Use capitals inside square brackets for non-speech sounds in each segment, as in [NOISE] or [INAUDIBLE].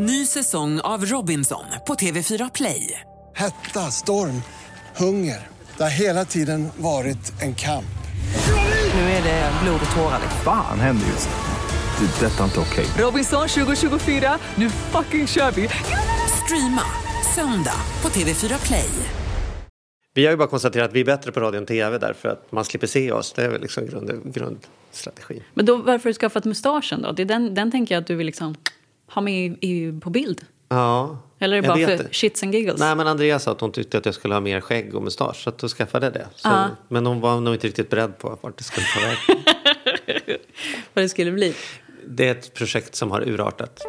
Ny säsong av Robinson på TV4 Play. Hetta, storm, hunger. Det har hela tiden varit en kamp. Nu är det blod och tårar. Fan händer just nu. Det. är Detta är inte okej. Robinson 2024, nu fucking kör vi! Streama söndag på TV4 Play. Vi har ju bara konstaterat att vi är bättre på radio än tv därför att man slipper se oss. Det är väl liksom grund, grundstrategin. Men då, varför har du skaffat mustaschen då? Det är den, den tänker jag att du vill liksom ha med i, i, på bild. Ja, Eller är det bara för shits and giggles? Nej men Andrea sa att hon tyckte att jag skulle ha mer skägg och mustasch så att då skaffade jag det. Så, Ja. Men hon var nog inte riktigt beredd på vart det skulle ta vägen. [LAUGHS] Vad det skulle bli. Det är ett projekt som har urartat.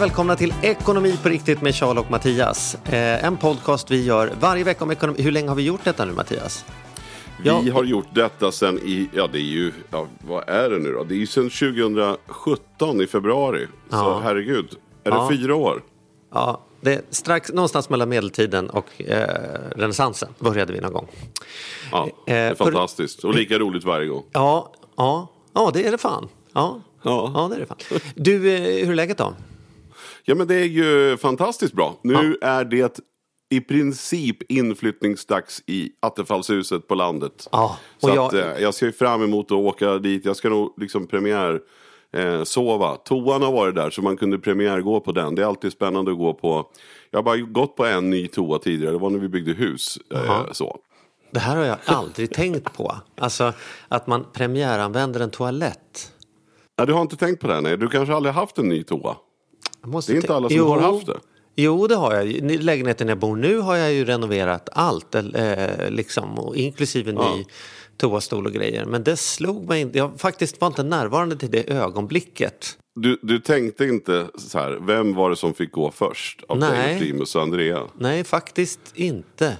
Och välkomna till Ekonomi på riktigt med Charles och Mattias. Eh, en podcast vi gör varje vecka om ekonomi. Hur länge har vi gjort detta nu Mattias? Ja. Vi har gjort detta sen i, ja det är ju, ja, vad är det nu då? Det är ju sen 2017 i februari. Så Ja. herregud, är Ja. det fyra år? Ja, det är strax någonstans mellan medeltiden och eh, renässansen började vi någon gång. Ja, det är Eh, för- fantastiskt. Och lika roligt varje gång. Ja, ja, ja det är det fan. Ja, Ja. ja det är det fan. Du, eh, hur är läget då? Ja men det är ju fantastiskt bra. Nu är det i princip inflyttningsdags i Attefallshuset på landet. Ja, och Så jag- att, eh, jag ser fram emot att åka dit. Jag ska nog liksom premiär eh, sova. Toan har varit där så man kunde premiär gå på den. Det är alltid spännande att gå på. Jag har bara gått på en ny toa tidigare. Det var när vi byggde hus. Eh, så. Det här har jag aldrig tänkt på. Alltså att man premiäranvänder en toalett. Ja, du har inte tänkt på det? Nej. Du kanske aldrig haft en ny toa? Det är inte alla som har haft det. Jo, det har jag. Lägenheten jag bor nu har jag ju renoverat allt, eh, liksom, inklusive ny toastol och grejer. Men det slog mig inte. Jag faktiskt var inte närvarande till det ögonblicket. Du, du tänkte inte så här, vem var det som fick gå först? Av Nej. Primus och Andrea? Nej, faktiskt inte.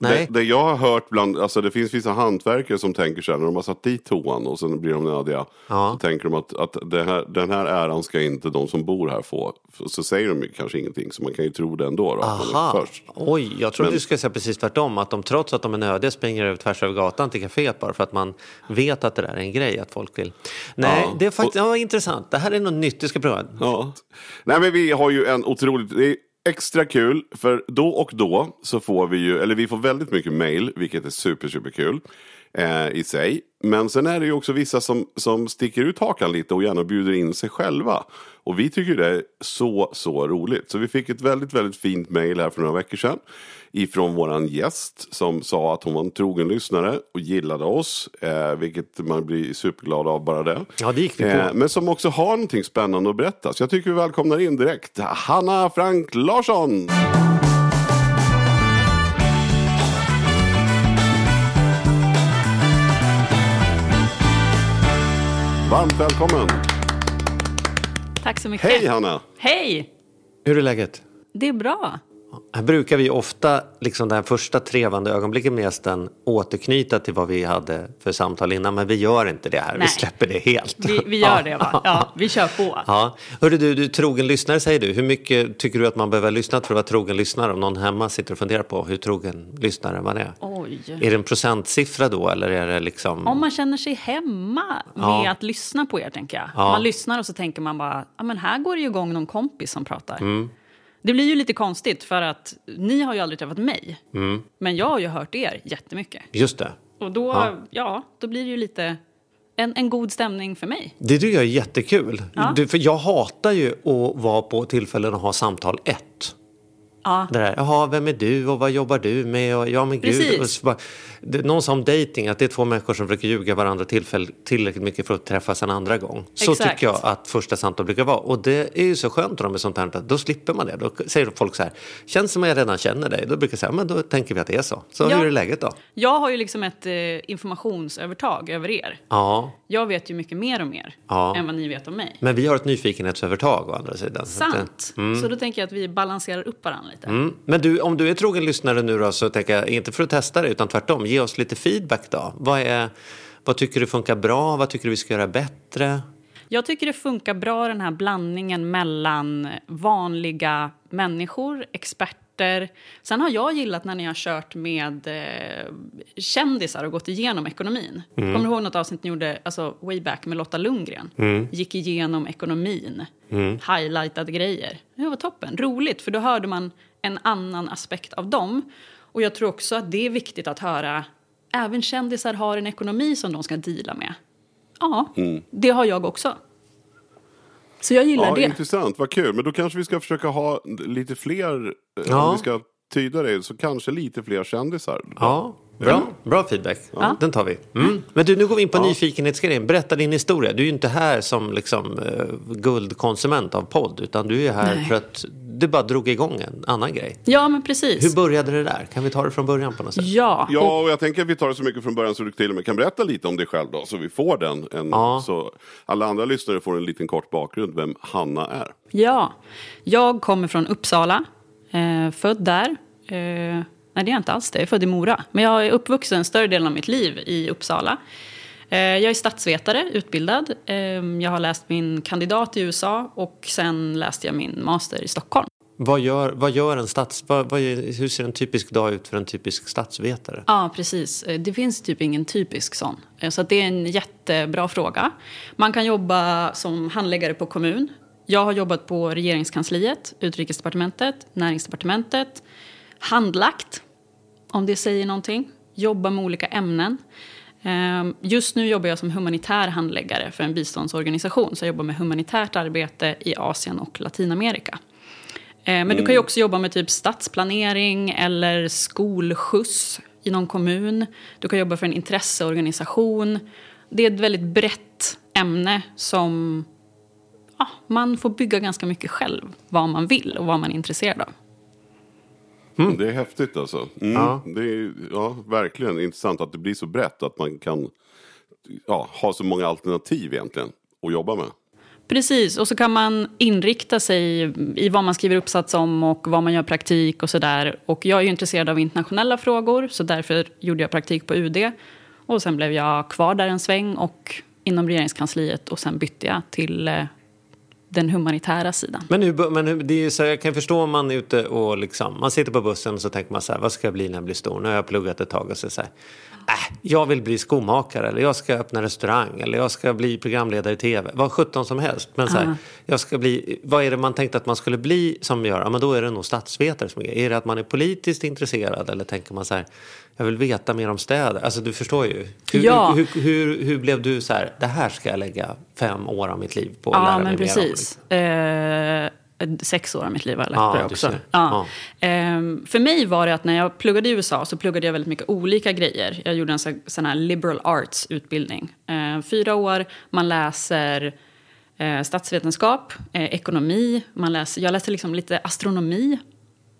Nej. Det, det jag har hört bland, alltså det finns vissa hantverkare som tänker så här när de har satt dit toan och sen blir de nödiga. Ja. Så tänker de att, att här, den här äran ska inte de som bor här få. Så säger de ju kanske ingenting så man kan ju tro det ändå då. Aha. först. Oj, jag trodde Men- du skulle säga precis tvärtom. Att de trots att de är nödiga springer över tvärs över gatan till kaféet bara för att man vet att det där är en grej att folk vill. Nej, Ja. det är faktiskt ja, intressant. Det här är något nytt du ska prova. Ja. Nej men vi har ju en otroligt, extra kul för då och då så får vi ju, eller vi får väldigt mycket mail vilket är super super kul eh, i sig. Men sen är det ju också vissa som, som sticker ut hakan lite och gärna bjuder in sig själva. Och vi tycker det är så så roligt. Så vi fick ett väldigt väldigt fint mail här för några veckor sedan. Ifrån våran gäst som sa att hon var en trogen lyssnare och gillade oss. Eh, vilket man blir superglad av bara det. Ja, det gick vi på. Eh, men som också har någonting spännande att berätta. Så jag tycker vi välkomnar in direkt Hanna Frank Larsson. Varmt välkommen. Tack så mycket. Hej Hanna. Hej! Hur är läget? Det är bra. Här brukar vi ofta, liksom det här första trevande ögonblicket med gästen, återknyta till vad vi hade för samtal innan. Men vi gör inte det här. Vi Nej. släpper det helt. Vi, vi gör det [LAUGHS] va? Ja, vi kör på. Ja. Hörru du, du trogen lyssnare säger du. Hur mycket tycker du att man behöver lyssna för att vara trogen lyssnare? Om någon hemma sitter och funderar på hur trogen lyssnare man är. Oj. Är det en procentsiffra då eller är det liksom? Om man känner sig hemma med Ja. att lyssna på er, tänker jag. Ja. Man lyssnar och så tänker man bara, ja men här går det ju igång någon kompis som pratar. Mm. Det blir ju lite konstigt för att ni har ju aldrig träffat mig. Mm. Men jag har ju hört er jättemycket. Just det. Och då, Ja. ja, då blir det ju lite en, en god stämning för mig. Det tycker jag är jättekul. Ja. Du, för jag hatar ju att vara på tillfällen och ha samtal ett. Ja, Det där, jaha, vem är du och vad jobbar du med? Och, ja, men gud. Och så bara, det, någon sa om dating att det är två människor som försöker ljuga varandra tillfäll, tillräckligt mycket för att träffas en andra gång. Så Exakt. tycker jag att första samtal brukar vara. Och det är ju så skönt med sånt här, att då slipper man det. Då säger folk så här, känns som jag redan känner dig. Då brukar jag säga, men då tänker vi att det är så. Så Ja. hur är läget då? jag har ju liksom ett eh, informationsövertag över er. Ja, Jag vet ju mycket mer om er Ja. än vad ni vet om mig. men vi har ett nyfikenhetsövertag å andra sidan. Så att, eh, Sant. Så då tänker jag att vi balanserar upp varandra lite. Mm. Men du, om du är trogen lyssnare nu då så tänker jag, inte för att testa det utan tvärtom, ge oss lite feedback då. Vad är, Vad tycker du funkar bra? Vad tycker du vi ska göra bättre? Jag tycker det funkar bra den här blandningen mellan vanliga människor, experter. Sen har jag gillat när ni har kört med eh, kändisar och gått igenom ekonomin. Kommer du ihåg något avsnitt ni gjorde, alltså way back med Lotta Lundgren? Gick igenom ekonomin, highlightade grejer. Det var toppen, roligt för då hörde man en annan aspekt av dem. Och jag tror också att det är viktigt att höra, även kändisar har en ekonomi som de ska deala med. Ja, det har jag också. Så jag gillar Ja, det. intressant, vad kul. Men då kanske vi ska försöka ha lite fler, eh, Ja. om vi ska tyda det, så kanske lite fler kändisar. Ja, bra, bra feedback. Den tar vi. Mm. Men du, nu går vi in på nyfikenhetsgrejen. Berätta din historia. Du är ju inte här som liksom, eh, guldkonsument av podd, utan du är här Nej. för att du bara drog igång en annan grej. Ja, men precis. Hur började det där? Kan vi ta det från början på något sätt? Ja, Ja, och jag tänker att vi tar det så mycket från början så du till och med kan berätta lite om dig själv då, så vi får den. En, Ja. Så alla andra lyssnare får en liten kort bakgrund vem Hanna är. ja. Jag kommer från Uppsala, eh, född där. Eh, nej, det är jag inte alls det. Jag är född i Mora. Men jag är uppvuxen större delen av mitt liv i Uppsala. Eh, jag är statsvetare, utbildad. Eh, jag har läst min kandidat i USA och sen läste jag min master i Stockholm. Vad gör, vad gör en stats... Vad, vad, hur ser en typisk dag ut för en typisk statsvetare? Ja, precis. Eh, Det finns typ ingen typisk sån. Eh, Så det är en jättebra fråga. Man kan jobba som handläggare på kommun. Jag har jobbat på regeringskansliet, utrikesdepartementet, näringsdepartementet. Handlagt, om det säger någonting. Jobba med olika ämnen. Eh, Just nu jobbar jag som humanitär handläggare för en biståndsorganisation. Så jag jobbar med humanitärt arbete i Asien och Latinamerika. Eh, Men du kan ju också jobba med typ stadsplanering eller skolskjuts i någon kommun. Du kan jobba för en intresseorganisation. Det är ett väldigt brett ämne som ja, man får bygga ganska mycket själv. Vad man vill och vad man är intresserad av. Det är häftigt alltså. Mm. Ja. Det är ja, verkligen intressant att det blir så brett att man kan ja, ha så många alternativ egentligen att jobba med. Precis, och så kan man inrikta sig i vad man skriver uppsats om och vad man gör praktik och sådär. Och jag är ju intresserad av internationella frågor så därför gjorde jag praktik på UD. Och sen blev jag kvar där en sväng och inom regeringskansliet och sen bytte jag till eh, den humanitära sidan. Men, nu, men det är ju så, här, jag kan förstå om man är ute och liksom, man sitter på bussen och så tänker man så här, vad ska jag bli när jag blir stor? Nu har jag pluggat ett tag och så så här, äh, jag vill bli skomakare eller jag ska öppna restaurang eller jag ska bli programledare i tv. Vad sjutton som helst. Men så här, jag ska bli, vad är det man tänkte att man skulle bli som gör? Ja, men då är det nog statsvetare som är Är det att man är politiskt intresserad eller tänker man så här, jag vill veta mer om städer? Alltså du förstår ju. Hur, Ja. hur, hur, hur blev du så här, det här ska jag lägga fem år av mitt liv på att Ja, lära mig men mer om? precis. Eh, sex år av mitt liv har jag lagt Ja, på det också. Ja. Eh, för mig var det att när jag pluggade i USA så pluggade jag väldigt mycket olika grejer. Jag gjorde en så- sån här liberal arts utbildning. Eh, fyra år, man läser eh, statsvetenskap, eh, ekonomi, man läser, jag läste liksom lite astronomi,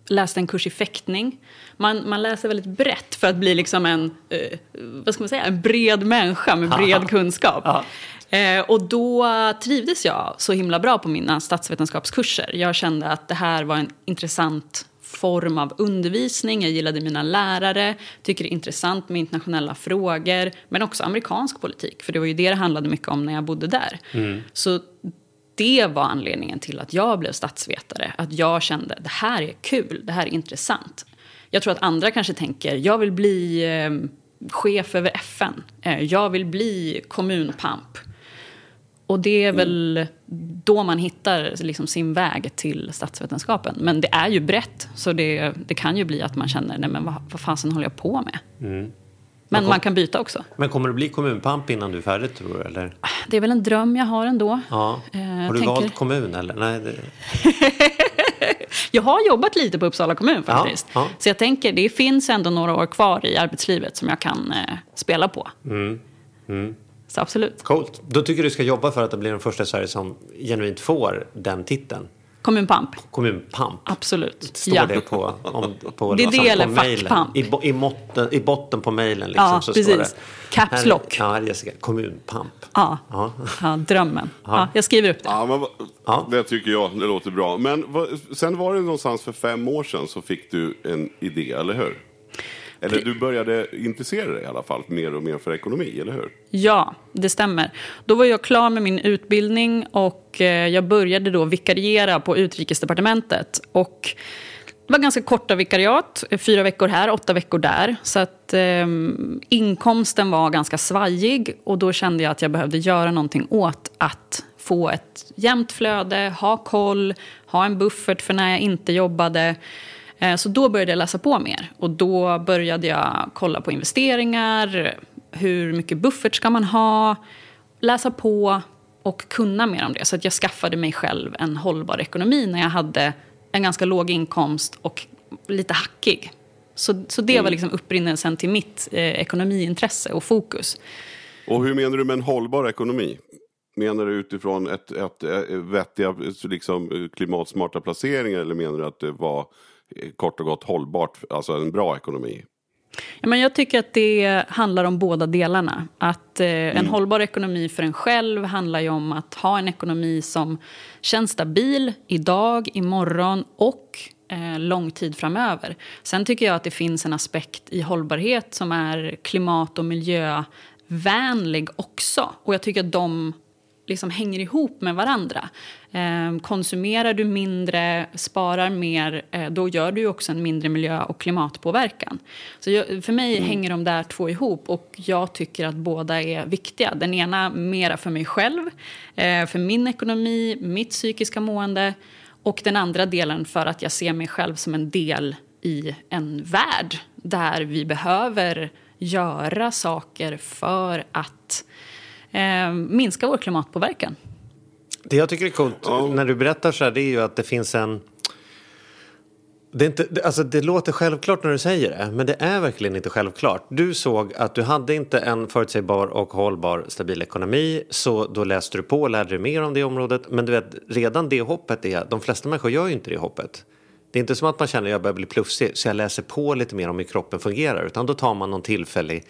läste en kurs i fäktning. Man, man läser väldigt brett för att bli liksom en, eh, vad ska man säga, en bred människa med bred [LAUGHS] kunskap. Eh, och då trivdes jag så himla bra på mina statsvetenskapskurser. Jag kände att det här var en intressant form av undervisning. Jag gillade mina lärare, tycker det är intressant med internationella frågor, men också amerikansk politik, för det var ju det det handlade mycket om när jag bodde där. Så det var anledningen till att jag blev statsvetare. Att jag kände det här är kul, det här är intressant. Jag tror att andra kanske tänker jag vill bli eh, chef över FN. Eh, jag vill bli kommunpamp. Och det är väl då man hittar liksom sin väg till statsvetenskapen. Men det är ju brett, så det, det kan ju bli att man känner nej men vad, vad fasen håller jag på med? Men man kan byta också. Men kommer du bli kommunpamp innan du är färdig tror du? Eller? Det är väl en dröm jag har ändå. Ja. Eh, Har du tänker- valt kommun eller? Nej, det... [LAUGHS] Jag har jobbat lite på Uppsala kommun faktiskt. Ja, ja. Så jag tänker, det finns ändå några år kvar i arbetslivet som jag kan eh, spela på. Mm, Så absolut. Coolt. Då tycker du ska jobba för att det blir den första i Sverige som genuint får den titeln. Kommunpamp. Kommunpamp. Absolut. Står ja. det på, om, på, Det är alltså, det på mailen? I, bo, i, måtten, I botten på mejlen liksom, Ja, så precis. står det. Caps här- lock. Ja, här är Jessica. Kommunpamp. Ja. Ja. ja, drömmen. Ja, jag skriver upp det. Ja, men, Ja. Det tycker jag, det låter bra. Men sen var det någonstans för fem år sedan så fick du en idé, eller hur? Eller du började intressera dig i alla fall mer och mer för ekonomi, eller hur? Ja, det stämmer. Då var jag klar med min utbildning och eh, jag började då vikariera på Utrikesdepartementet. Och det var ganska korta vikariat, fyra veckor här, åtta veckor där. Så att eh, inkomsten var ganska svajig och då kände jag att jag behövde göra någonting åt att få ett jämnt flöde, ha koll, ha en buffert för när jag inte jobbade. Eh, så då började jag läsa på mer och då började jag kolla på investeringar, hur mycket buffert ska man ha, läsa på och kunna mer om det. Så att jag skaffade mig själv en hållbar ekonomi när jag hade en ganska låg inkomst och lite hackig. Så, så det var liksom upprinnelsen till mitt eh, ekonomiintresse och fokus. Och hur menar du med en hållbar ekonomi? Menar du utifrån ett, ett, ett vettiga liksom, klimatsmarta placeringar eller menar du att det var eh, kort och gott hållbart, alltså en bra ekonomi? Ja, men jag tycker att det handlar om båda delarna. Att eh, en mm. hållbar ekonomi för en själv handlar ju om att ha en ekonomi som känns stabil idag, imorgon och eh, lång tid framöver. Sen tycker jag att det finns en aspekt i hållbarhet som är klimat och miljövänlig också. Och jag tycker att de liksom hänger ihop med varandra. Eh, konsumerar du mindre, sparar mer, eh, då gör du också en mindre miljö och klimatpåverkan. Så jag, för mig mm. hänger de där två ihop och jag tycker att båda är viktiga. Den ena mera för mig själv, eh, för min ekonomi, mitt psykiska mående och den andra delen för att jag ser mig själv som en del i en värld där vi behöver göra saker för att eh, minska vår klimatpåverkan. Det jag tycker är coolt oh. när du berättar så här det är ju att det finns en det, är inte, alltså det låter självklart när du säger det, men det är verkligen inte självklart. Du såg att du hade inte en förutsägbar och hållbar stabil ekonomi, så då läste du på och lärde dig mer om det området. Men du vet, redan det hoppet är, de flesta människor gör ju inte det hoppet. Det är inte som att man känner att jag börjar bli plufsig, så jag läser på lite mer om hur kroppen fungerar, utan då tar man någon tillfällig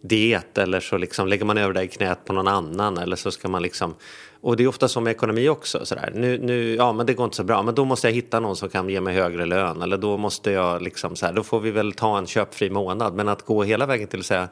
diet eller så liksom lägger man över det i knät på någon annan eller så ska man liksom och det är ofta så med ekonomi också sådär. Nu, nu, ja men det går inte så bra men då måste jag hitta någon som kan ge mig högre lön eller då måste jag liksom så här, då får vi väl ta en köpfri månad men att gå hela vägen till att säga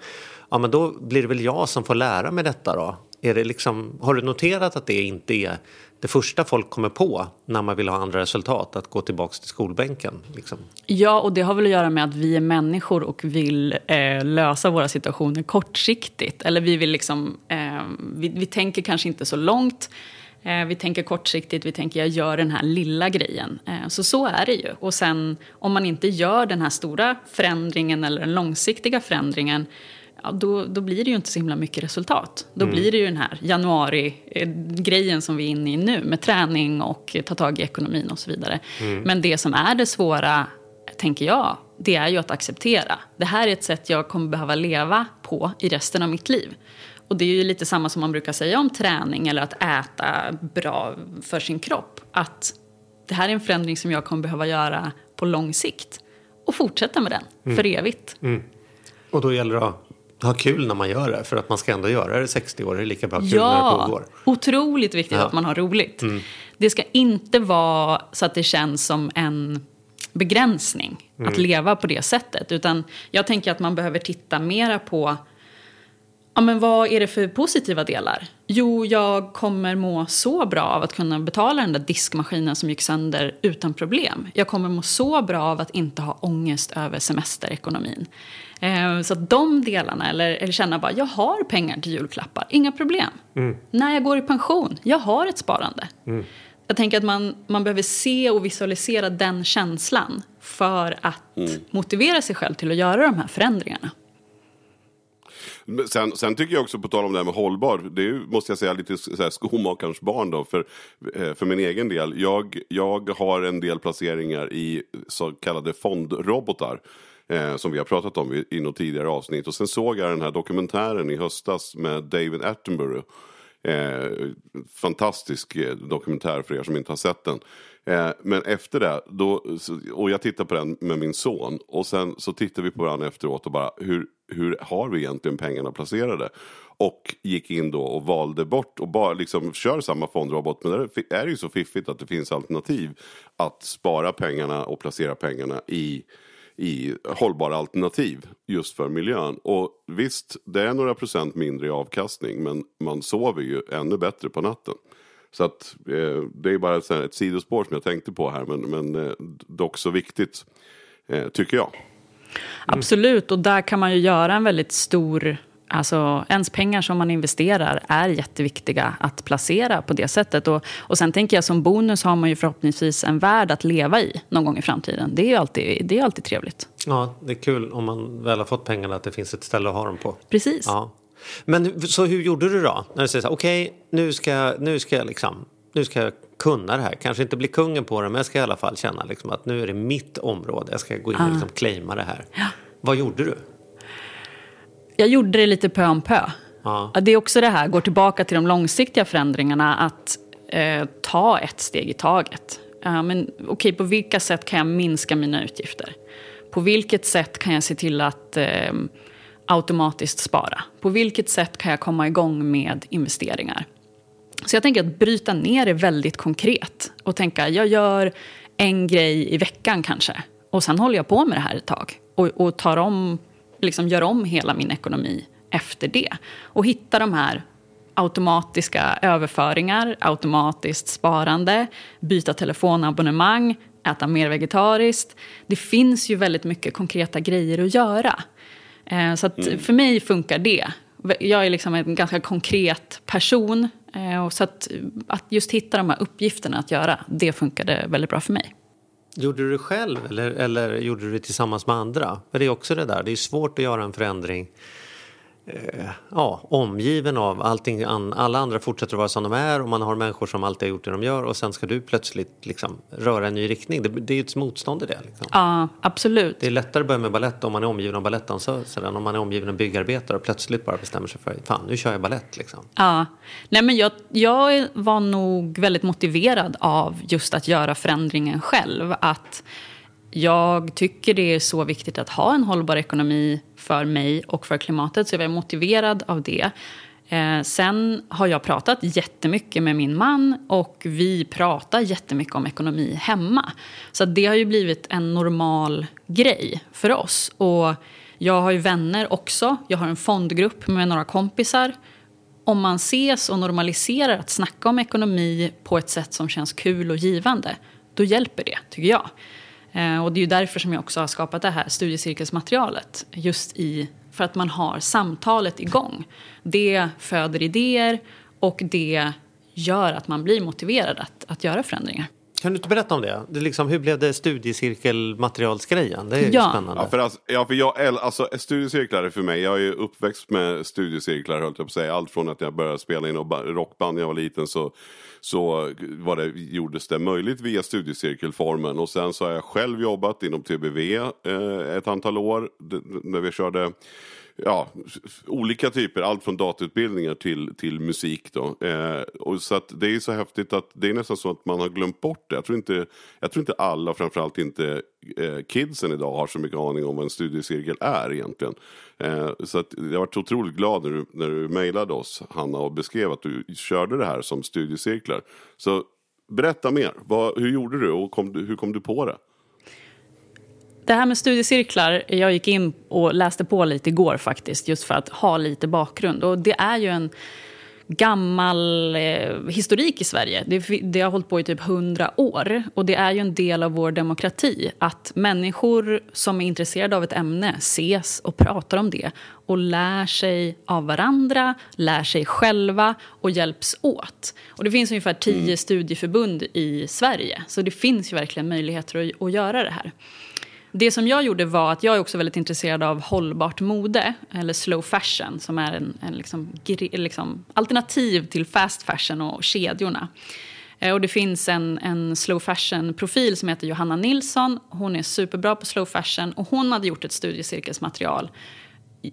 ja men då blir det väl jag som får lära mig detta då. Är det liksom, har du noterat att det inte är det första folk kommer på när man vill ha andra resultat, att gå tillbaka till skolbänken. Liksom. Ja, och det har väl att göra med att vi är människor och vill eh, lösa våra situationer kortsiktigt. Eller vi vill liksom, eh, vi, vi tänker kanske inte så långt. Eh, vi tänker kortsiktigt, vi tänker jag gör den här lilla grejen. Eh, så så är det ju. Och sen om man inte gör den här stora förändringen eller den långsiktiga förändringen ja, då, då blir det ju inte så himla mycket resultat. Då mm. blir det ju den här januari-grejen som vi är inne i nu med träning och ta tag i ekonomin och så vidare. Mm. Men det som är det svåra, tänker jag, det är ju att acceptera. Det här är ett sätt jag kommer behöva leva på i resten av mitt liv. Och det är ju lite samma som man brukar säga om träning eller att äta bra för sin kropp. Att det här är en förändring som jag kommer behöva göra på lång sikt. Och fortsätta med den mm. för evigt. Mm. Och då gäller det att ha kul när man gör det. För att man ska ändå göra det 60 år. Det är lika bra kul ja, när det pågår. Otroligt viktigt ja. att man har roligt. Mm. Det ska inte vara så att det känns som en begränsning mm. att leva på det sättet. Utan jag tänker att man behöver titta mera på Ja, men vad är det för positiva delar? Jo, jag kommer må så bra av att kunna betala den där diskmaskinen som gick sönder utan problem. Jag kommer må så bra av att inte ha ångest över semesterekonomin. Eh, så att de delarna, eller, eller känna bara jag har pengar till julklappar, inga problem. Mm. När jag går i pension, jag har ett sparande. Mm. Jag tänker att man, man behöver se och visualisera den känslan för att mm. motivera sig själv till att göra de här förändringarna. Sen, sen, tycker jag också på tal om det här med hållbar, det är, måste jag säga lite så här, skomakarens barn då. För, eh, för min egen del, jag, jag har en del placeringar i så kallade fondrobotar. Eh, som vi har pratat om i, i något tidigare avsnitt. Och sen såg jag den här dokumentären i höstas med David Attenborough. Eh, fantastisk eh, dokumentär för er som inte har sett den. Eh, men efter det, då, och jag tittade på den med min son. Och sen så tittade vi på varandra efteråt och bara hur, hur har vi egentligen pengarna placerade? Och gick in då och valde bort och bara liksom kör samma fondrobot. Men där är det ju så fiffigt att det finns alternativ att spara pengarna och placera pengarna i i hållbara alternativ just för miljön. Och visst, det är några procent mindre i avkastning men man sover ju ännu bättre på natten. Så att eh, det är bara ett, ett sidospår som jag tänkte på här men, men eh, dock så viktigt eh, tycker jag. Absolut, och där kan man ju göra en väldigt stor Alltså, ens pengar som man investerar är jätteviktiga att placera på det sättet. Och, och sen tänker jag som bonus har man ju förhoppningsvis en värld att leva i någon gång i framtiden. Det är ju alltid, det är alltid trevligt. Ja, det är kul om man väl har fått pengarna att det finns ett ställe att ha dem på. Precis. Ja. Men så hur gjorde du då? När du säger så här, okej, okay, nu ska, nu ska jag liksom, nu ska jag kunna det här. Kanske inte bli kungen på det, men jag ska i alla fall känna liksom att nu är det mitt område. Jag ska gå in och liksom claima det här. Ja. Vad gjorde du? Jag gjorde det lite pö om pö. Ja. Det är också det här, går tillbaka till de långsiktiga förändringarna, att eh, ta ett steg i taget. Uh, men okay, på vilka sätt kan jag minska mina utgifter? På vilket sätt kan jag se till att eh, automatiskt spara? På vilket sätt kan jag komma igång med investeringar? Så jag tänker att bryta ner det väldigt konkret och tänka jag gör en grej i veckan kanske. Och sen håller jag på med det här ett tag och, och tar om, liksom gör om hela min ekonomi efter det. Och hitta de här automatiska överföringar, automatiskt sparande, byta telefonabonnemang, äta mer vegetariskt. Det finns ju väldigt mycket konkreta grejer att göra. Eh, så att för mig funkar det. Jag är liksom en ganska konkret person. eh, Så att, att just hitta de här uppgifterna att göra, det funkade väldigt bra för mig. Gjorde du det själv eller, eller gjorde du det tillsammans med andra? För det är också det där, det är svårt att göra en förändring eh, ja, omgiven av allting, an, alla andra fortsätter att vara som de är och man har människor som alltid har gjort det de gör och sen ska du plötsligt liksom, röra en ny riktning. Det, det är ju ett motstånd i det. Liksom. Ja, absolut. Det är lättare att börja med balett om man är omgiven av balettdansöser än om man är omgiven av byggarbetare och plötsligt bara bestämmer sig för fan nu kör jag balett. Liksom. Ja. Nej, men jag, jag var nog väldigt motiverad av just att göra förändringen själv. Att jag tycker det är så viktigt att ha en hållbar ekonomi för mig och för klimatet, så jag var motiverad av det. Eh, sen har jag pratat jättemycket med min man och vi pratar jättemycket om ekonomi hemma. Så det har ju blivit en normal grej för oss. Och jag har ju vänner också. Jag har en fondgrupp med några kompisar. Om man ses och normaliserar att snacka om ekonomi på ett sätt som känns kul och givande, då hjälper det, tycker jag. Eh, och det är ju därför som jag också har skapat det här studiecirkelsmaterialet. Just i, för att man har samtalet igång. Det föder idéer och det gör att man blir motiverad att, att göra förändringar. Kan du inte berätta om det? det liksom, hur blev det studiecirkelmaterialsgrejen? Det är Ja. spännande. Ja, för, alltså, ja, för jag, alltså, studiecirklar är för mig, jag är ju uppväxt med studiecirklar, höll jag på att säga. Allt från att jag började spela i något ba- rockband när jag var liten så, så var det, gjordes det möjligt via studiecirkelformen. Och sen så har jag själv jobbat inom TBV eh, ett antal år, när vi körde ja, olika typer, allt från datautbildningar till, till musik. Då. Eh, och så att det är så häftigt att det är nästan så att man har glömt bort det. Jag tror inte, jag tror inte alla, framförallt inte eh, kidsen idag, har så mycket aning om vad en studiecirkel är egentligen. Eh, så att jag varit otroligt glad när du, när du mejlade oss, Hanna, och beskrev att du körde det här som studiecirklar. Så berätta mer, vad, hur gjorde du och kom hur kom du på det? Det här med studiecirklar, jag gick in och läste på lite igår faktiskt, just för att ha lite bakgrund. Och det är ju en gammal eh, historik i Sverige. Det, det har hållit på i typ hundra år. Och det är ju en del av vår demokrati att människor som är intresserade av ett ämne ses och pratar om det och lär sig av varandra, lär sig själva och hjälps åt. Och det finns ungefär tio studieförbund i Sverige, så det finns ju verkligen möjligheter att, att göra det här. Det som jag gjorde var att jag är också väldigt intresserad av hållbart mode, eller slow fashion, som är en, en liksom, liksom alternativ till fast fashion och kedjorna. Eh, och det finns en, en slow fashion-profil som heter Johanna Nilsson. Hon är superbra på slow fashion och hon hade gjort ett studiecirkelsmaterial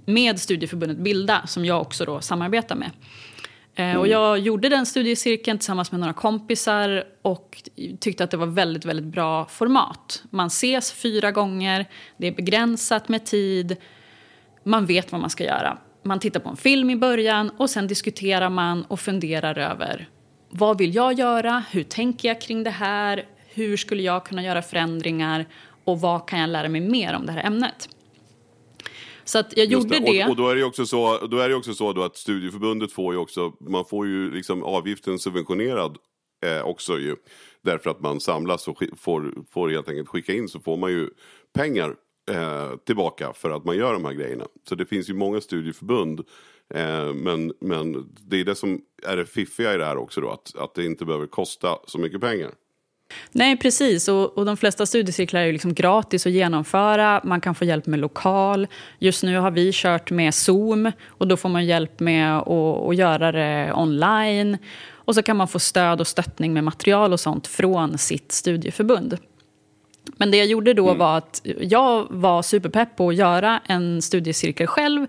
med studieförbundet Bilda, som jag också då samarbetar med. Eh, Och jag gjorde den studiecirkeln tillsammans med några kompisar och tyckte att det var väldigt, väldigt bra format. Man ses fyra gånger, det är begränsat med tid, man vet vad man ska göra. Man tittar på en film i början och sen diskuterar man och funderar över vad vill jag göra, hur tänker jag kring det här, hur skulle jag kunna göra förändringar och vad kan jag lära mig mer om det här ämnet. Så att jag Just gjorde det. Och, och då är det också så, då är det också så att studieförbundet får ju också, man får ju liksom avgiften subventionerad eh, också ju. Därför att man samlas och får, får helt enkelt skicka in så får man ju pengar eh, tillbaka för att man gör de här grejerna. Så det finns ju många studieförbund. Eh, men, men det är det som är det fiffiga i det här också då, att, att det inte behöver kosta så mycket pengar. Nej, precis. Och, och de flesta studiecirklar är ju liksom gratis att genomföra. Man kan få hjälp med lokal. Just nu har vi kört med Zoom och då får man hjälp med att, att göra det online. Och så kan man få stöd och stöttning med material och sånt från sitt studieförbund. Men det jag gjorde då var att jag var superpepp på att göra en studiecirkel själv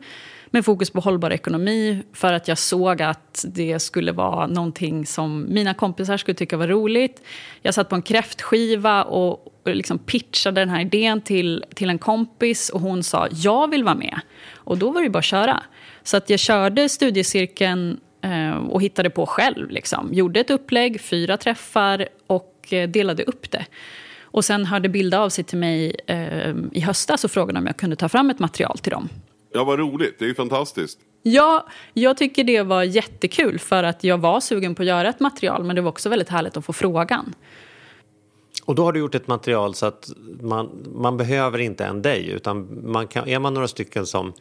med fokus på hållbar ekonomi för att jag såg att det skulle vara någonting som mina kompisar skulle tycka var roligt. Jag satt på en kräftskiva och liksom pitchade den här idén till, till en kompis och hon sa jag vill vara med. Och då var det bara att köra. Så att jag körde studiecirkeln eh, och hittade på själv. Liksom. Gjorde ett upplägg, fyra träffar och eh, delade upp det. Och sen hörde Bilda av sig till mig eh, i höstas och frågade om jag kunde ta fram ett material till dem. Ja, vad roligt. Det är ju fantastiskt. Ja, jag tycker det var jättekul för att jag var sugen på att göra ett material men det var också väldigt härligt att få frågan. Och då har du gjort ett material så att man, man behöver inte en dig utan man kan, är man några stycken som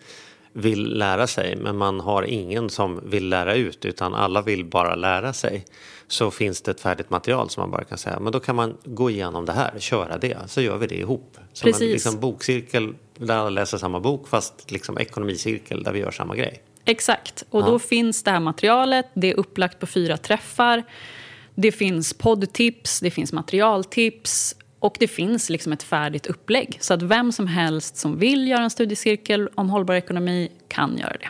vill lära sig men man har ingen som vill lära ut utan alla vill bara lära sig så finns det ett färdigt material som man bara kan säga men då kan man gå igenom det här, köra det, så gör vi det ihop. Som Precis. en liksom, bokcirkel där alla läser samma bok fast liksom ekonomicirkel där vi gör samma grej. Exakt. Och då finns det här materialet, det är upplagt på fyra träffar. Det finns poddtips, det finns materialtips och det finns liksom ett färdigt upplägg. Så att vem som helst som vill göra en studiecirkel om hållbar ekonomi kan göra det.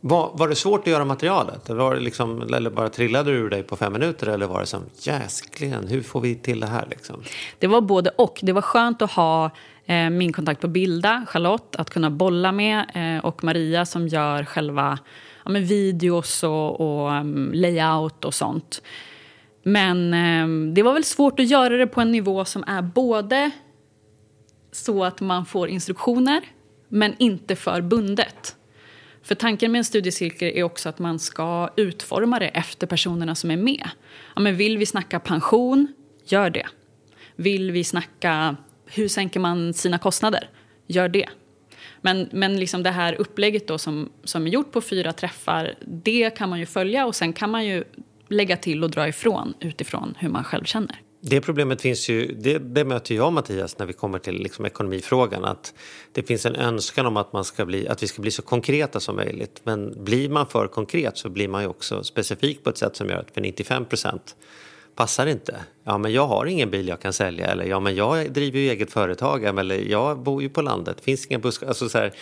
Var, var det svårt att göra materialet? Var det liksom, eller bara trillade du ur dig på fem minuter? Eller var det som jäskligen, hur får vi till det här? Liksom? Det var både och. Det var skönt att ha eh, min kontakt på Bilda, Charlotte, att kunna bolla med eh, och Maria som gör själva ja, videos och, och um, layout och sånt. Men eh, det var väl svårt att göra det på en nivå som är både så att man får instruktioner men inte för bundet. För tanken med en studiecirkel är också att man ska utforma det efter personerna som är med. Ja, men vill vi snacka pension, gör det. Vill vi snacka hur sänker man sina kostnader, gör det. Men, men liksom det här upplägget då som, som är gjort på fyra träffar, det kan man ju följa och sen kan man ju lägga till och dra ifrån utifrån hur man själv känner. Det problemet finns ju, det, det möter jag och Mattias när vi kommer till liksom ekonomifrågan. Att det finns en önskan om att, man ska bli, att vi ska bli så konkreta som möjligt. Men blir man för konkret så blir man ju också specifik på ett sätt som gör att för 95 procent passar inte. Ja, men jag har ingen bil jag kan sälja. Eller ja, men jag driver ju eget företag. Eller jag bor ju på landet. Det finns inga buskar. Alltså, så här,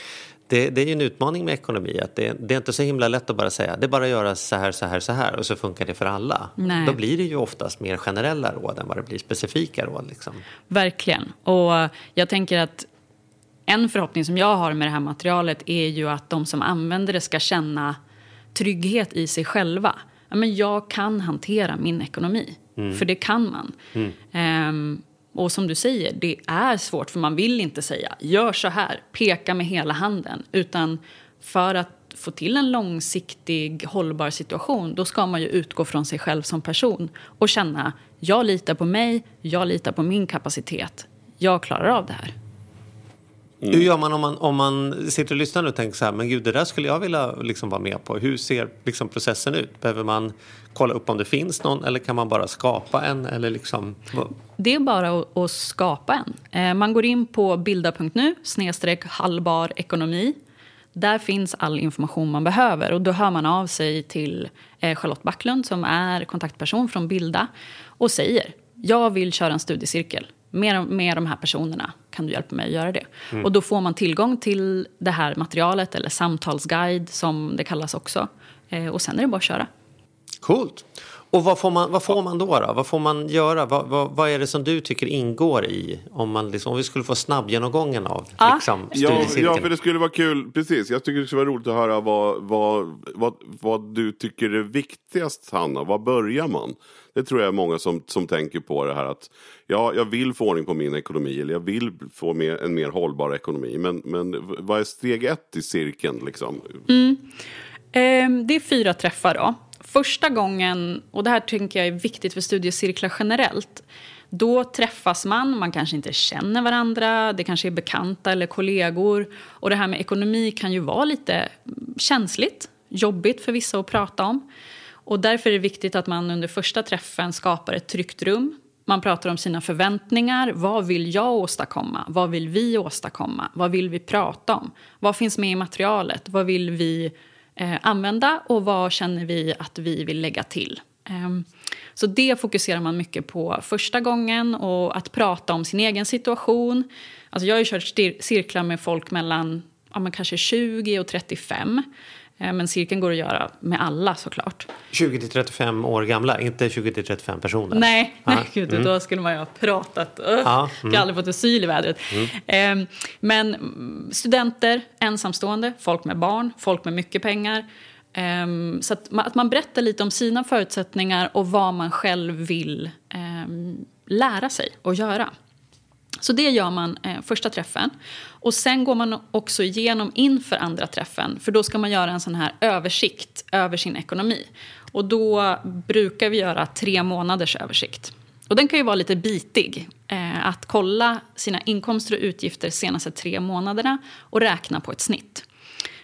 det, det är ju en utmaning med ekonomi. Att det, det är inte så himla lätt att bara säga det är bara att göra så här, så här, så här och så funkar det för alla. Nej. Då blir det ju oftast mer generella råd än vad det blir specifika råd. Liksom. Verkligen. Och jag tänker att en förhoppning som jag har med det här materialet är ju att de som använder det ska känna trygghet i sig själva. Ja, men jag kan hantera min ekonomi, för det kan man. Ehm, och som du säger, det är svårt för man vill inte säga gör så här, peka med hela handen. Utan för att få till en långsiktig hållbar situation då ska man ju utgå från sig själv som person och känna jag litar på mig, jag litar på min kapacitet. Jag klarar av det här. Hur gör man om, man om man sitter och lyssnar och tänker så här, men gud det där skulle jag vilja liksom vara med på. Hur ser liksom processen ut? Behöver man kolla upp om det finns någon eller kan man bara skapa en? Eller liksom, Det är bara att, skapa en. Eh, man går in på bilda.nu snedstreck hållbar ekonomi. Där finns all information man behöver och då hör man av sig till eh, Charlotte Backlund som är kontaktperson från Bilda och säger jag vill köra en studiecirkel med, med de här personerna. Kan du hjälpa mig att göra det? Och då får man tillgång till det här materialet eller samtalsguide som det kallas också. Eh, och sen är det bara att köra. Coolt. Och vad får man, vad får man då, då? Vad får man göra? Vad, vad, vad är det som du tycker ingår i om, man liksom, om vi skulle få snabbgenomgången av Ja. liksom, Ja, studiecirkeln? ja, för det skulle vara kul. Precis, jag tycker det skulle vara roligt att höra vad, vad, vad, vad du tycker är viktigast, Hanna. Var börjar man? Det tror jag är många som, som tänker på det här att ja, jag vill få ordning på min ekonomi eller jag vill få mer, en mer hållbar ekonomi. Men, men vad är steg ett i cirkeln liksom? Ehm, Det är fyra träffar. då. Första gången, och det här tänker jag är viktigt för studiecirklar generellt. Då träffas man, man kanske inte känner varandra, det kanske är bekanta eller kollegor. Och det här med ekonomi kan ju vara lite känsligt, jobbigt för vissa att prata om. Och därför är det viktigt att man under första träffen skapar ett tryggt rum. Man pratar om sina förväntningar. Vad vill jag åstadkomma? Vad vill vi åstadkomma? Vad vill vi prata om? Vad finns med i materialet? Vad vill vi eh, använda och vad känner vi att vi vill lägga till? Ehm, så det fokuserar man mycket på första gången och att prata om sin egen situation. Alltså jag har ju kört cirklar med folk mellan ja, kanske 20 och 35. Eh, Men cirkeln går att göra med alla såklart. 20 till 35 år gamla, inte 20 till 35 personer. Nej, Ja. nej gud, då skulle man ju ha pratat. Uh, Ja, Jag har aldrig fått asyl i vädret. Ehm, men mm, studenter, ensamstående, folk med barn, folk med mycket pengar. Ehm, så att man, att man berättar lite om sina förutsättningar och vad man själv vill ehm, lära sig och göra. Så det gör man eh, första träffen. Och sen går man också igenom inför andra träffen. För då ska man göra en sån här översikt över sin ekonomi. Och då brukar vi göra tre månaders översikt. Och den kan ju vara lite bitig. Eh, att kolla sina inkomster och utgifter senaste tre månaderna och räkna på ett snitt.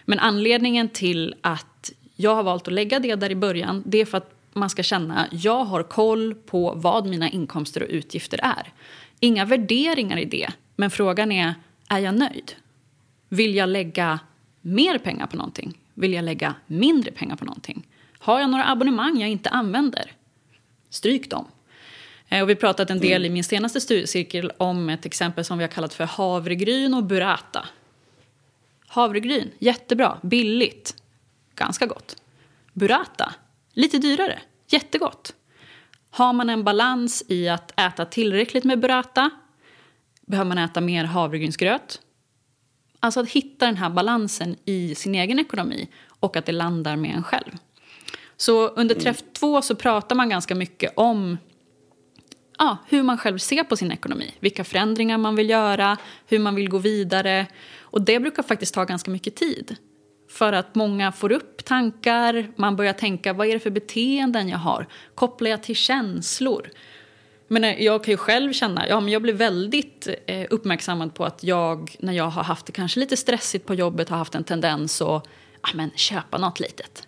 Men anledningen till att jag har valt att lägga det där i början det är för att man ska känna att jag har koll på vad mina inkomster och utgifter är. Inga värderingar i det, men frågan är, är jag nöjd? Vill jag lägga mer pengar på någonting? Vill jag lägga mindre pengar på någonting? Har jag några abonnemang jag inte använder? Stryk dem. Eh, Och vi pratat en del i min senaste studiecirkel om ett exempel som vi har kallat för havregryn och burrata. Havregryn, jättebra, billigt, ganska gott. Burrata, lite dyrare, jättegott. Har man en balans i att äta tillräckligt med burrata? Behöver man äta mer havregrynsgröt? Alltså att hitta den här balansen i sin egen ekonomi och att det landar med en själv. Så under träff två så pratar man ganska mycket om ja, hur man själv ser på sin ekonomi. Vilka förändringar man vill göra, hur man vill gå vidare. Och det brukar faktiskt ta ganska mycket tid. För att många får upp tankar, man börjar tänka vad är det för beteenden jag har? Kopplar jag till känslor? Men eh, jag kan ju själv känna, ja men jag blir väldigt eh, uppmärksammad på att jag när jag har haft det kanske lite stressigt på jobbet har haft en tendens att ja, men, köpa något litet.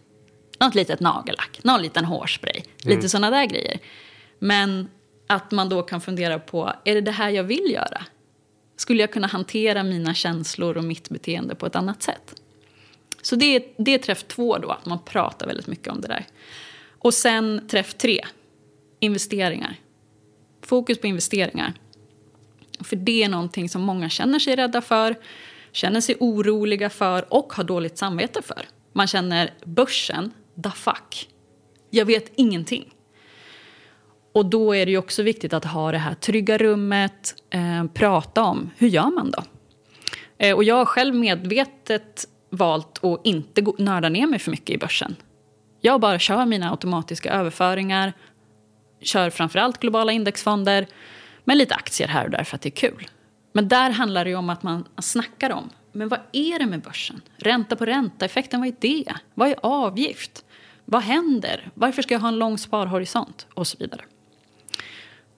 Något litet nagellack, någon liten hårspray, lite sådana där grejer. Men att man då kan fundera på, är det det här jag vill göra? Skulle jag kunna hantera mina känslor och mitt beteende på ett annat sätt? Så det är, det är träff två då, att man pratar väldigt mycket om det där. Och sen träff tre, investeringar. Fokus på investeringar. För det är någonting som många känner sig rädda för, känner sig oroliga för och har dåligt samvete för. Man känner börsen, the fuck. Jag vet ingenting. Och då är det ju också viktigt att ha det här trygga rummet, eh, prata om hur gör man då? Eh, och jag har själv medvetet valt att inte gå, nörda ner mig för mycket i börsen. Jag bara kör mina automatiska överföringar, kör framförallt globala indexfonder, men lite aktier här och där för att det är kul. Men där handlar det ju om att man snackar om, men vad är det med börsen? Ränta på ränta-effekten, vad är det? Vad är avgift? Vad händer? Varför ska jag ha en lång sparhorisont? Och så vidare.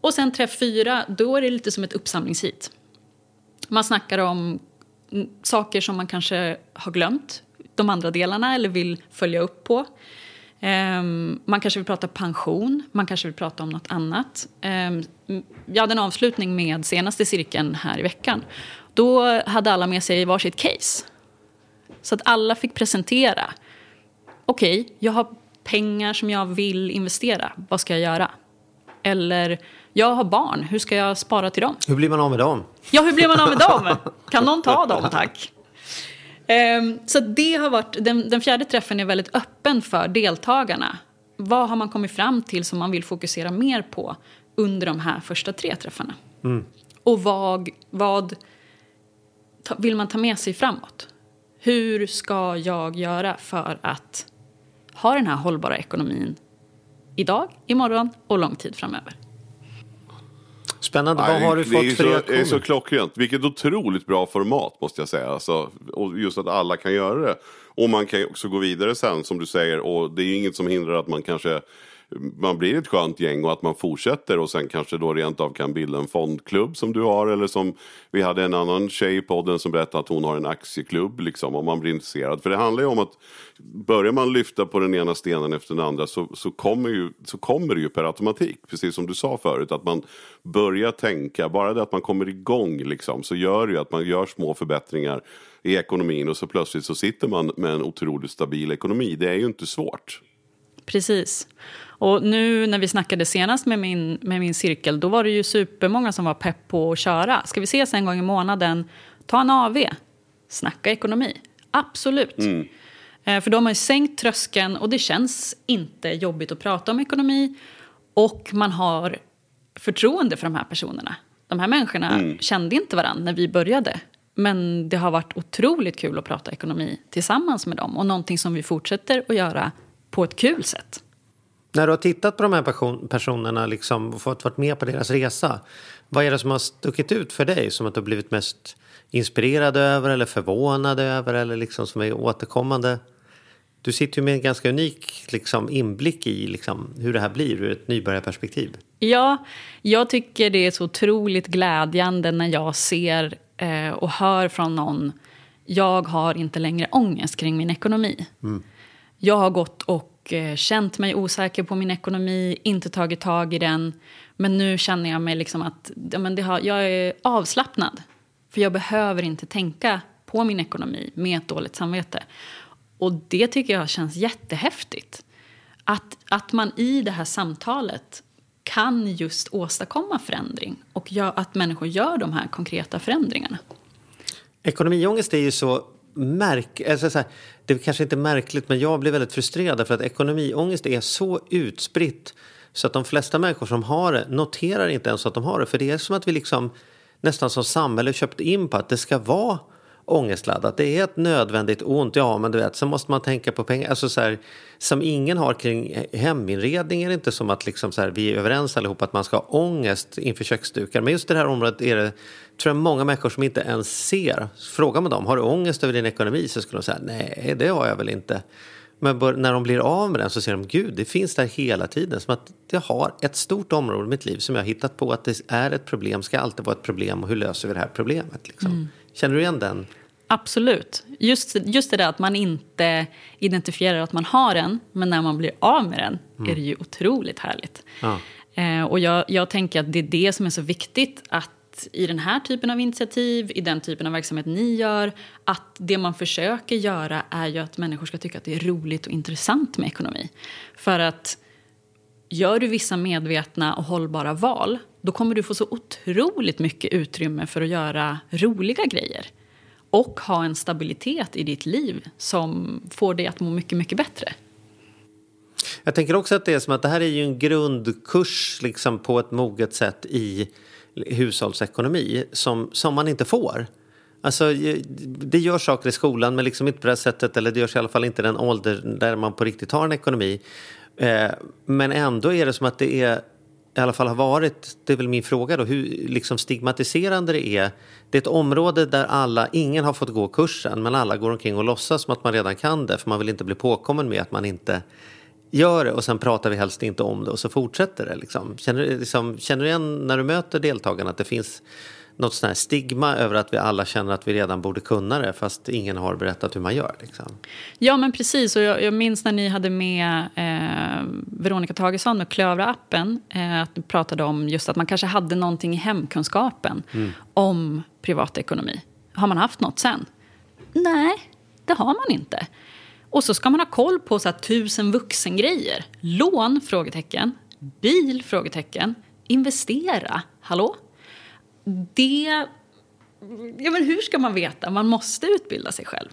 Och sen träff fyra, då är det lite som ett uppsamlingshit. Man snackar om saker som man kanske har glömt, de andra delarna, eller vill följa upp på. Ehm, man kanske vill prata pension, man kanske vill prata om något annat. Ehm, jag hade en avslutning med senaste cirkeln här i veckan. Då hade alla med sig varsitt case. Så att alla fick presentera. Okej, jag har pengar som jag vill investera. Vad ska jag göra? Eller, jag har barn. Hur ska jag spara till dem? Hur blir man av med dem? Ja, hur blir man av med dem? [LAUGHS] Kan någon ta dem, tack? Ehm, så det har varit, den, den fjärde träffen är väldigt öppen för deltagarna. vad har man kommit fram till som man vill fokusera mer på under de här första tre träffarna? Och vad, vad ta, vill man ta med sig framåt? Hur ska jag göra för att ha den här hållbara ekonomin idag, imorgon och lång tid framöver? Spännande. Vad Nej, har du fått för så, det är så reaktioner? klockrent. Vilket otroligt bra format måste jag säga. Alltså, och just att alla kan göra det. Och man kan också gå vidare sen som du säger. Och det är ju inget som hindrar att man kanske man blir ett skönt gäng och att man fortsätter och sen kanske då rent av kan bilda en fondklubb som du har eller som vi hade en annan tjej i podden som berättade att hon har en aktieklubb liksom om man blir intresserad. För det handlar ju om att börjar man lyfta på den ena stenen efter den andra så, så, kommer, ju, så kommer det ju per automatik. Precis som du sa förut att man börjar tänka, bara det att man kommer igång liksom så gör det ju att man gör små förbättringar i ekonomin och så plötsligt så sitter man med en otroligt stabil ekonomi. Det är ju inte svårt. Precis. Och nu när vi snackade senast med min, med min cirkel, då var det ju supermånga som var pepp på att köra. Ska vi ses en gång i månaden, ta en AV, snacka ekonomi. Absolut. Eh, för de har ju sänkt tröskeln och det känns inte jobbigt att prata om ekonomi. Och man har förtroende för de här personerna. De här människorna kände inte varandra när vi började. Men det har varit otroligt kul att prata ekonomi tillsammans med dem. Och någonting som vi fortsätter att göra på ett kul sätt. När du har tittat på de här person- personerna liksom, och fått varit med på deras resa. Vad är det som har stuckit ut för dig? Som att du har blivit mest inspirerad över eller förvånad över eller liksom som är återkommande? Du sitter ju med en ganska unik liksom, inblick i liksom, hur det här blir ur ett nybörjarperspektiv. Ja, jag tycker det är så otroligt glädjande när jag ser eh, och hör från någon jag har inte längre ångest kring min ekonomi. Jag har gått och Eh, känt mig osäker på min ekonomi, inte tagit tag i den. Men nu känner jag mig liksom att ja, men det har, jag är avslappnad. För jag behöver inte tänka på min ekonomi med ett dåligt samvete. Och det tycker jag känns jättehäftigt. Att, att man i det här samtalet kan just åstadkomma förändring och gör, att människor gör de här konkreta förändringarna. Ekonomiångest är ju så märk... Alltså så här, det är kanske inte märkligt, men jag blir väldigt frustrerad för att ekonomiångest är så utspritt så att de flesta människor som har det noterar inte ens att de har det. För det är som att vi liksom nästan som samhälle köpt in på att det ska vara ångestladdat. Det är ett nödvändigt ont, ja men du vet, så måste man tänka på pengar. Alltså så här, som ingen har kring heminredning är det inte som att liksom så här, vi är överens allihop att man ska ha ångest inför köksdukar. Men just det här området är det, tror jag, många människor som inte ens ser. Frågar man dem, har du ångest över din ekonomi? Så skulle de säga, nej det har jag väl inte. Men när de blir av med den så ser de, gud det finns där hela tiden. Som att jag har ett stort område i mitt liv som jag har hittat på att det är ett problem, ska alltid vara ett problem och hur löser vi det här problemet? Liksom. Känner du igen den? Absolut. Just, just det där att man inte identifierar att man har den, men när man blir av med den är det ju otroligt härligt. Ja. Eh, och jag, jag tänker att det är det som är så viktigt att i den här typen av initiativ, i den typen av verksamhet ni gör, att det man försöker göra är ju att människor ska tycka att det är roligt och intressant med ekonomi. För att gör du vissa medvetna och hållbara val, då kommer du få så otroligt mycket utrymme för att göra roliga grejer. Och ha en stabilitet i ditt liv som får dig att må mycket, mycket bättre. Jag tänker också att det är som att det här är ju en grundkurs liksom på ett moget sätt i hushållsekonomi som, som man inte får. Alltså, det görs saker i skolan men liksom inte på det här sättet eller det görs i alla fall inte i den ålder där man på riktigt har en ekonomi. Eh, men ändå är det som att det är i alla fall har varit, det är väl min fråga då, hur liksom stigmatiserande det är. Det är ett område där alla, ingen har fått gå kursen men alla går omkring och låtsas som att man redan kan det för man vill inte bli påkommen med att man inte gör det och sen pratar vi helst inte om det och så fortsätter det. Liksom. Känner, liksom, känner du igen när du möter deltagarna att det finns något sånt här stigma över att vi alla känner att vi redan borde kunna det fast ingen har berättat hur man gör? Liksom. Ja, men precis. Och jag, jag minns när ni hade med eh, Veronica Tagesson med Klövra-appen. Eh, att pratade om just att man kanske hade någonting i hemkunskapen om privatekonomi. Har man haft något sen? Nej, det har man inte. Och så ska man ha koll på så här, tusen vuxengrejer. Lån? Frågetecken. Bil? Frågetecken. Investera? Hallå? Det... Ja, men hur ska man veta? Man måste utbilda sig själv.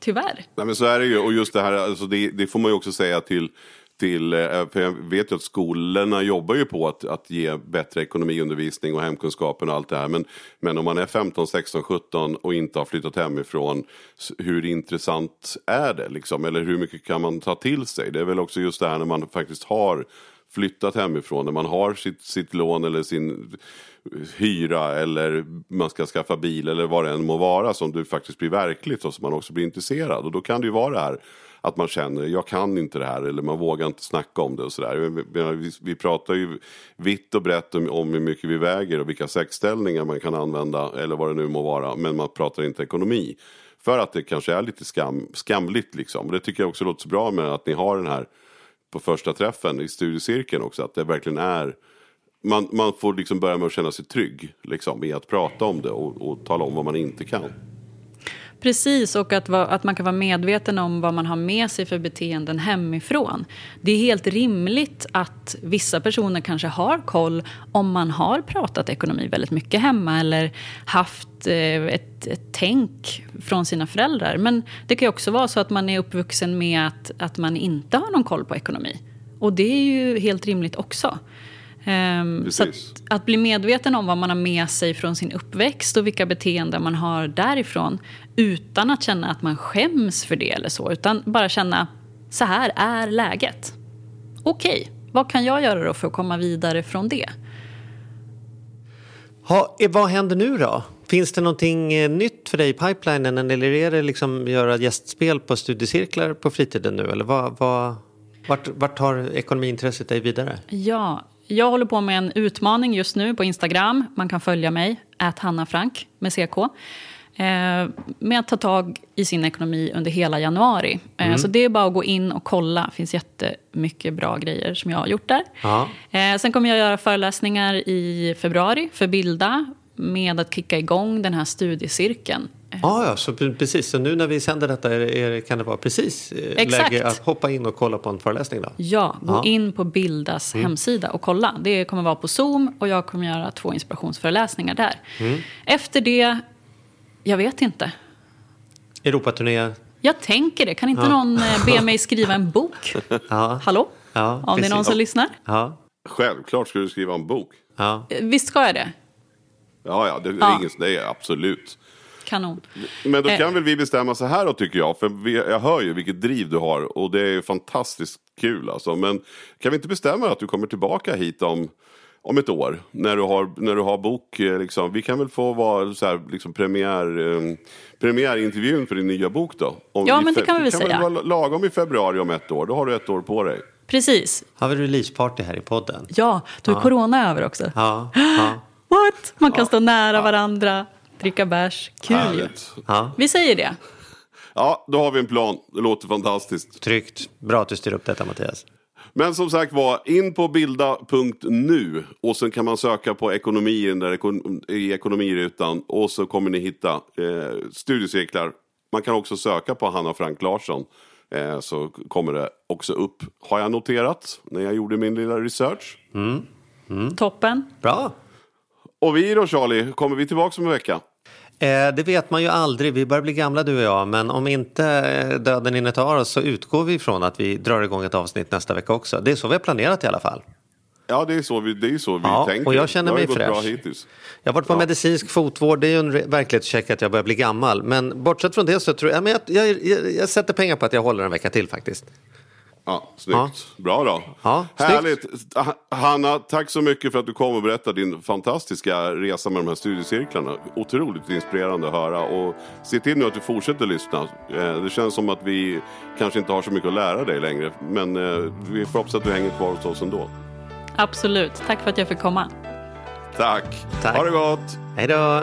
Tyvärr. Nej men så är det ju och just det här, alltså det, det får man ju också säga till till, eh, för jag vet ju att skolorna jobbar ju på att, att ge bättre ekonomiundervisning och hemkunskapen och allt det här. Men, men om man är 15, 16, 17 och inte har flyttat hemifrån, hur intressant är det liksom? Eller hur mycket kan man ta till sig? Det är väl också just det här när man faktiskt har flyttat hemifrån, när man har sitt, sitt lån eller sin hyra eller man ska skaffa bil eller vad det än må vara som du faktiskt blir verkligt och som man också blir intresserad. Och då kan det ju vara det här att man känner jag kan inte det här eller man vågar inte snacka om det och sådär. Vi, vi, pratar ju vitt och brett om, om hur mycket vi väger och vilka sexställningar man kan använda eller vad det nu må vara. Men man pratar inte ekonomi. För att det kanske är lite skam, skamligt liksom. Och det tycker jag också låter så bra med att ni har den här på första träffen i studiecirkeln också. Att det verkligen är man, man får liksom börja med att känna sig trygg liksom, i att prata om det och, och tala om vad man inte kan. Precis, och att, va, att man kan vara medveten om vad man har med sig för beteenden hemifrån. Det är helt rimligt att vissa personer kanske har koll om man har pratat ekonomi väldigt mycket hemma eller haft eh, ett, ett tänk från sina föräldrar. Men det kan ju också vara så att man är uppvuxen med att, att man inte har någon koll på ekonomi. Och det är ju helt rimligt också. Ehm, så att, att bli medveten om vad man har med sig från sin uppväxt och vilka beteenden man har därifrån utan att känna att man skäms för det eller så, utan bara känna så här är läget. Okej, vad kan jag göra då för att komma vidare från det? Ha, eh, vad händer nu då? Finns det någonting eh, nytt för dig i pipelinen eller är det liksom göra gästspel på studiecirklar på fritiden nu? Eller vad, vad, vart, vart tar ekonomiintresset dig vidare? Ja, jag håller på med en utmaning just nu på Instagram. Man kan följa mig, att Hanna Frank med CK. Eh, med att ta tag i sin ekonomi under hela januari. Eh, Så det är bara att gå in och kolla. Det finns jättemycket bra grejer som jag har gjort där. Ja. Eh, sen kommer jag göra föreläsningar i februari för Bilda med att kicka igång den här studiecirkeln. Ah, ja, så pre- precis. Så nu när vi sänder detta är, är, kan det vara precis Exakt. läge att hoppa in och kolla på en föreläsning då? Ja, gå Ja. in på Bildas hemsida och kolla. Det kommer vara på Zoom och jag kommer göra två inspirationsföreläsningar där. Efter det, jag vet inte. Europaturné? Jag tänker det. Kan inte någon eh, be [LAUGHS] mig skriva en bok? Ja. Hallå? Ja, Om det är någon som lyssnar? Ja. Självklart ska du skriva en bok. ja. Eh, Visst ska jag det? Ja, ja, det är Ja. ingen det är absolut. Kanon. Men då Eh. kan väl vi bestämma så här då tycker jag. För vi, jag hör ju vilket driv du har och det är fantastiskt kul alltså. Men kan vi inte bestämma att du kommer tillbaka hit om, om ett år? När du har, när du har bok eh, liksom. Vi kan väl få vara så här, liksom premiär, eh, premiärintervjun för din nya bok då? Om Ja, men det kan vi väl kan säga. vara lagom i februari om ett år. Då har du ett år på dig. Precis. Har vi releaseparty här i podden? Ja, då är corona över också. Ja. ja. [GASPS] What? Man kan stå nära varandra, dricka bärs. Kul ja. Vi säger det. Ja, då har vi en plan. Det låter fantastiskt. Tryggt. Bra att du styr upp detta Mattias. Men som sagt var, in på bilda.nu och sen kan man söka på ekonomi i, den där i ekonomirutan och så kommer ni hitta eh, studiecirklar. Man kan också söka på Hanna Frank Larsson eh, så kommer det också upp. Har jag noterat när jag gjorde min lilla research. Toppen. Bra. Och vi då Charlie, kommer vi tillbaka om en vecka? Eh, det vet man ju aldrig. Vi börjar bli gamla du och jag. Men om inte eh, döden hinner ta oss så utgår vi ifrån att vi drar igång ett avsnitt nästa vecka också. Det är så vi har planerat i alla fall. Ja, det är så vi, det är så vi Ja, tänker. och jag känner det mig bra fräsch. hittills. Jag har varit på medicinsk fotvård. Det är ju en verklighetscheck att jag börjar bli gammal. Men bortsett från det så tror jag, men jag, jag, jag, jag sätter pengar på att jag håller en vecka till faktiskt. Ja, snyggt. Bra då. Ja. Härligt. Ha- Hanna, tack så mycket för att du kom och berättade din fantastiska resa med de här studiecirklarna. Otroligt inspirerande att höra. Och se till nu att du fortsätter lyssna. Eh, Det känns som att vi kanske inte har så mycket att lära dig längre. Men eh, vi får hoppas att du hänger kvar hos oss ändå. Absolut. Tack för att jag fick komma. Tack. Tack. Ha det gott. Hej då!